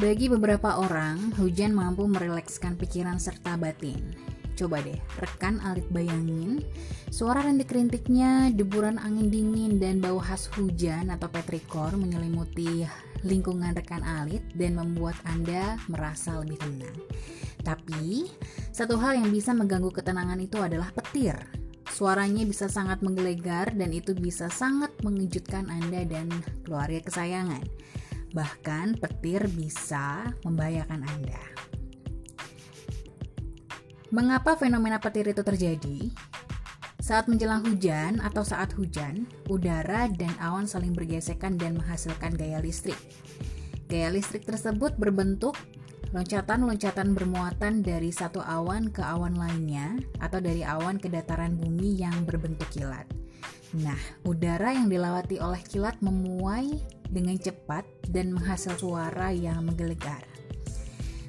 Bagi beberapa orang, hujan mampu merilekskan pikiran serta batin. Coba deh, rekan alit bayangin, suara rintik-rintiknya, deburan angin dingin, dan bau khas hujan atau petrikor menyelimuti lingkungan rekan alit dan membuat Anda merasa lebih tenang. Tapi, satu hal yang bisa mengganggu ketenangan itu adalah petir. Suaranya bisa sangat menggelegar dan itu bisa sangat mengejutkan Anda dan keluarga kesayangan. Bahkan petir bisa membahayakan Anda. Mengapa fenomena petir itu terjadi? Saat menjelang hujan atau saat hujan, udara dan awan saling bergesekan dan menghasilkan gaya listrik. Gaya listrik tersebut berbentuk loncatan-loncatan bermuatan dari satu awan ke awan lainnya atau dari awan ke dataran bumi yang berbentuk kilat. Nah, udara yang dilewati oleh kilat memuai dengan cepat dan menghasil suara yang menggelegar.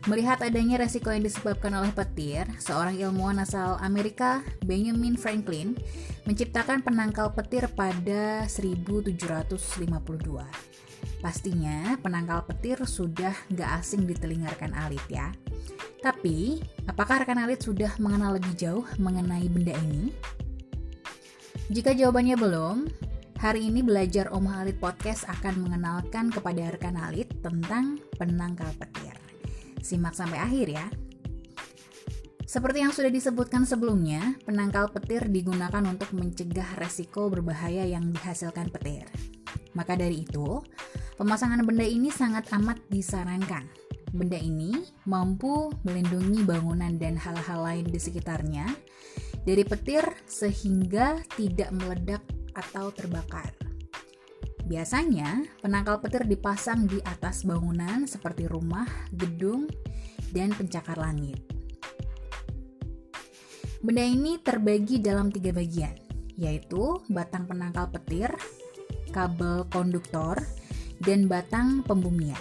Melihat adanya resiko yang disebabkan oleh petir, seorang ilmuwan asal Amerika, Benjamin Franklin, menciptakan penangkal petir pada 1752. Pastinya penangkal petir sudah nggak asing di telinga rekan alit ya. Tapi, apakah rekan alit sudah mengenal lebih jauh mengenai benda ini? Jika jawabannya belum, Hari ini belajar Om Alit Podcast akan mengenalkan kepada rekan Alit tentang penangkal petir. Simak sampai akhir ya. Seperti yang sudah disebutkan sebelumnya, penangkal petir digunakan untuk mencegah resiko berbahaya yang dihasilkan petir. Maka dari itu, pemasangan benda ini sangat amat disarankan. Benda ini mampu melindungi bangunan dan hal-hal lain di sekitarnya dari petir sehingga tidak meledak atau terbakar. Biasanya, penangkal petir dipasang di atas bangunan seperti rumah, gedung, dan pencakar langit. Benda ini terbagi dalam tiga bagian, yaitu batang penangkal petir, kabel konduktor, dan batang pembumian.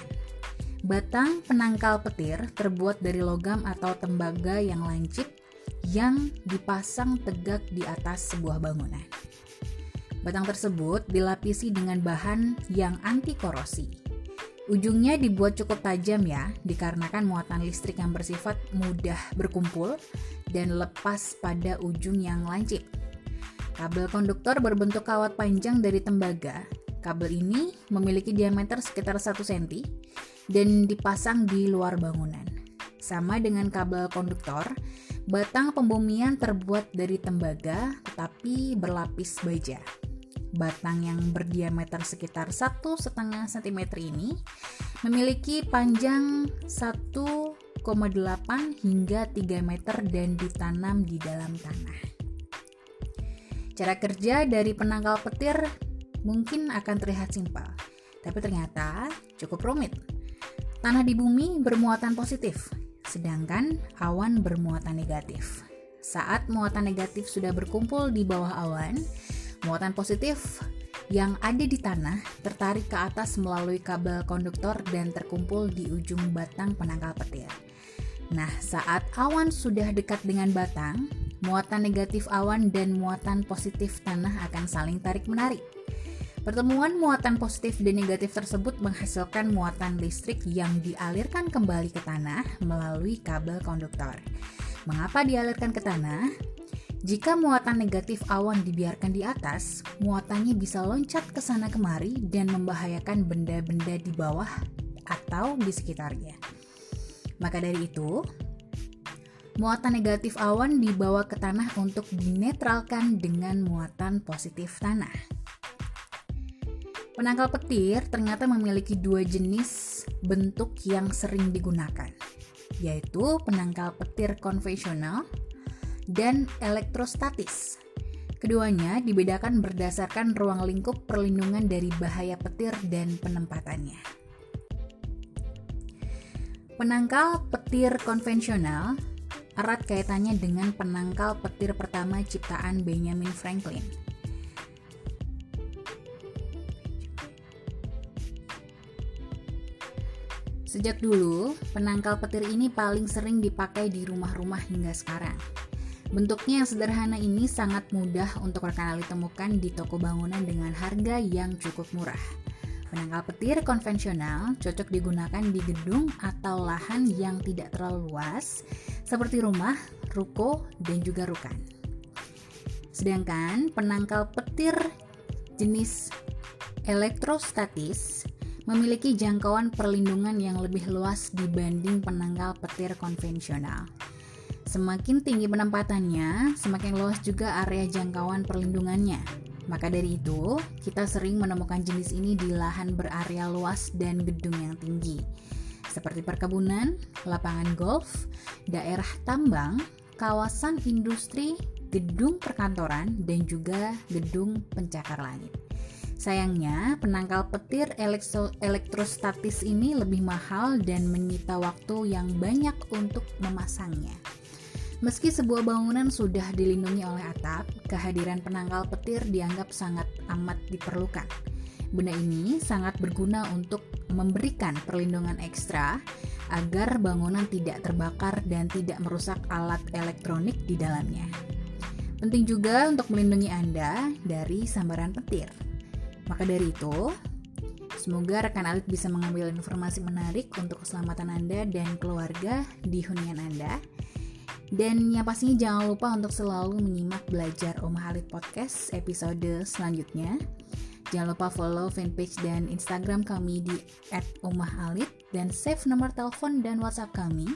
Batang penangkal petir terbuat dari logam atau tembaga yang lancip yang dipasang tegak di atas sebuah bangunan. Batang tersebut dilapisi dengan bahan yang anti korosi. Ujungnya dibuat cukup tajam ya, dikarenakan muatan listrik yang bersifat mudah berkumpul dan lepas pada ujung yang lancip. Kabel konduktor berbentuk kawat panjang dari tembaga. Kabel ini memiliki diameter sekitar 1 cm dan dipasang di luar bangunan. Sama dengan kabel konduktor, batang pembumian terbuat dari tembaga tetapi berlapis baja batang yang berdiameter sekitar 1,5 cm ini memiliki panjang 1,8 hingga 3 meter dan ditanam di dalam tanah. Cara kerja dari penangkal petir mungkin akan terlihat simpel, tapi ternyata cukup rumit. Tanah di bumi bermuatan positif, sedangkan awan bermuatan negatif. Saat muatan negatif sudah berkumpul di bawah awan, Muatan positif yang ada di tanah tertarik ke atas melalui kabel konduktor dan terkumpul di ujung batang penangkal petir. Nah, saat awan sudah dekat dengan batang, muatan negatif awan dan muatan positif tanah akan saling tarik-menarik. Pertemuan muatan positif dan negatif tersebut menghasilkan muatan listrik yang dialirkan kembali ke tanah melalui kabel konduktor. Mengapa dialirkan ke tanah? Jika muatan negatif awan dibiarkan di atas, muatannya bisa loncat ke sana kemari dan membahayakan benda-benda di bawah atau di sekitarnya. Maka dari itu, muatan negatif awan dibawa ke tanah untuk dinetralkan dengan muatan positif tanah. Penangkal petir ternyata memiliki dua jenis bentuk yang sering digunakan, yaitu penangkal petir konvensional dan elektrostatis. Keduanya dibedakan berdasarkan ruang lingkup perlindungan dari bahaya petir dan penempatannya. Penangkal petir konvensional erat kaitannya dengan penangkal petir pertama ciptaan Benjamin Franklin. Sejak dulu, penangkal petir ini paling sering dipakai di rumah-rumah hingga sekarang. Bentuknya yang sederhana ini sangat mudah untuk rekan Ali temukan di toko bangunan dengan harga yang cukup murah. Penangkal petir konvensional cocok digunakan di gedung atau lahan yang tidak terlalu luas, seperti rumah, ruko, dan juga rukan. Sedangkan penangkal petir jenis elektrostatis memiliki jangkauan perlindungan yang lebih luas dibanding penangkal petir konvensional. Semakin tinggi penempatannya, semakin luas juga area jangkauan perlindungannya. Maka dari itu, kita sering menemukan jenis ini di lahan berarea luas dan gedung yang tinggi, seperti perkebunan, lapangan golf, daerah tambang, kawasan industri, gedung perkantoran, dan juga gedung pencakar langit. Sayangnya, penangkal petir elektro elektrostatis ini lebih mahal dan menyita waktu yang banyak untuk memasangnya. Meski sebuah bangunan sudah dilindungi oleh atap, kehadiran penangkal petir dianggap sangat amat diperlukan. Benda ini sangat berguna untuk memberikan perlindungan ekstra agar bangunan tidak terbakar dan tidak merusak alat elektronik di dalamnya. Penting juga untuk melindungi Anda dari sambaran petir. Maka dari itu, semoga rekan alit bisa mengambil informasi menarik untuk keselamatan Anda dan keluarga di hunian Anda. Dan yang pastinya jangan lupa untuk selalu menyimak belajar Oma Halid Podcast episode selanjutnya. Jangan lupa follow fanpage dan Instagram kami di @omahalid dan save nomor telepon dan WhatsApp kami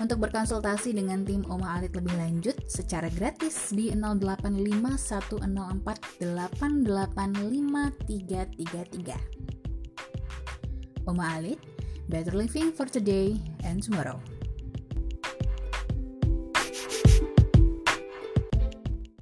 untuk berkonsultasi dengan tim Oma Alit lebih lanjut secara gratis di 085104885333. Oma Alit, better living for today and tomorrow.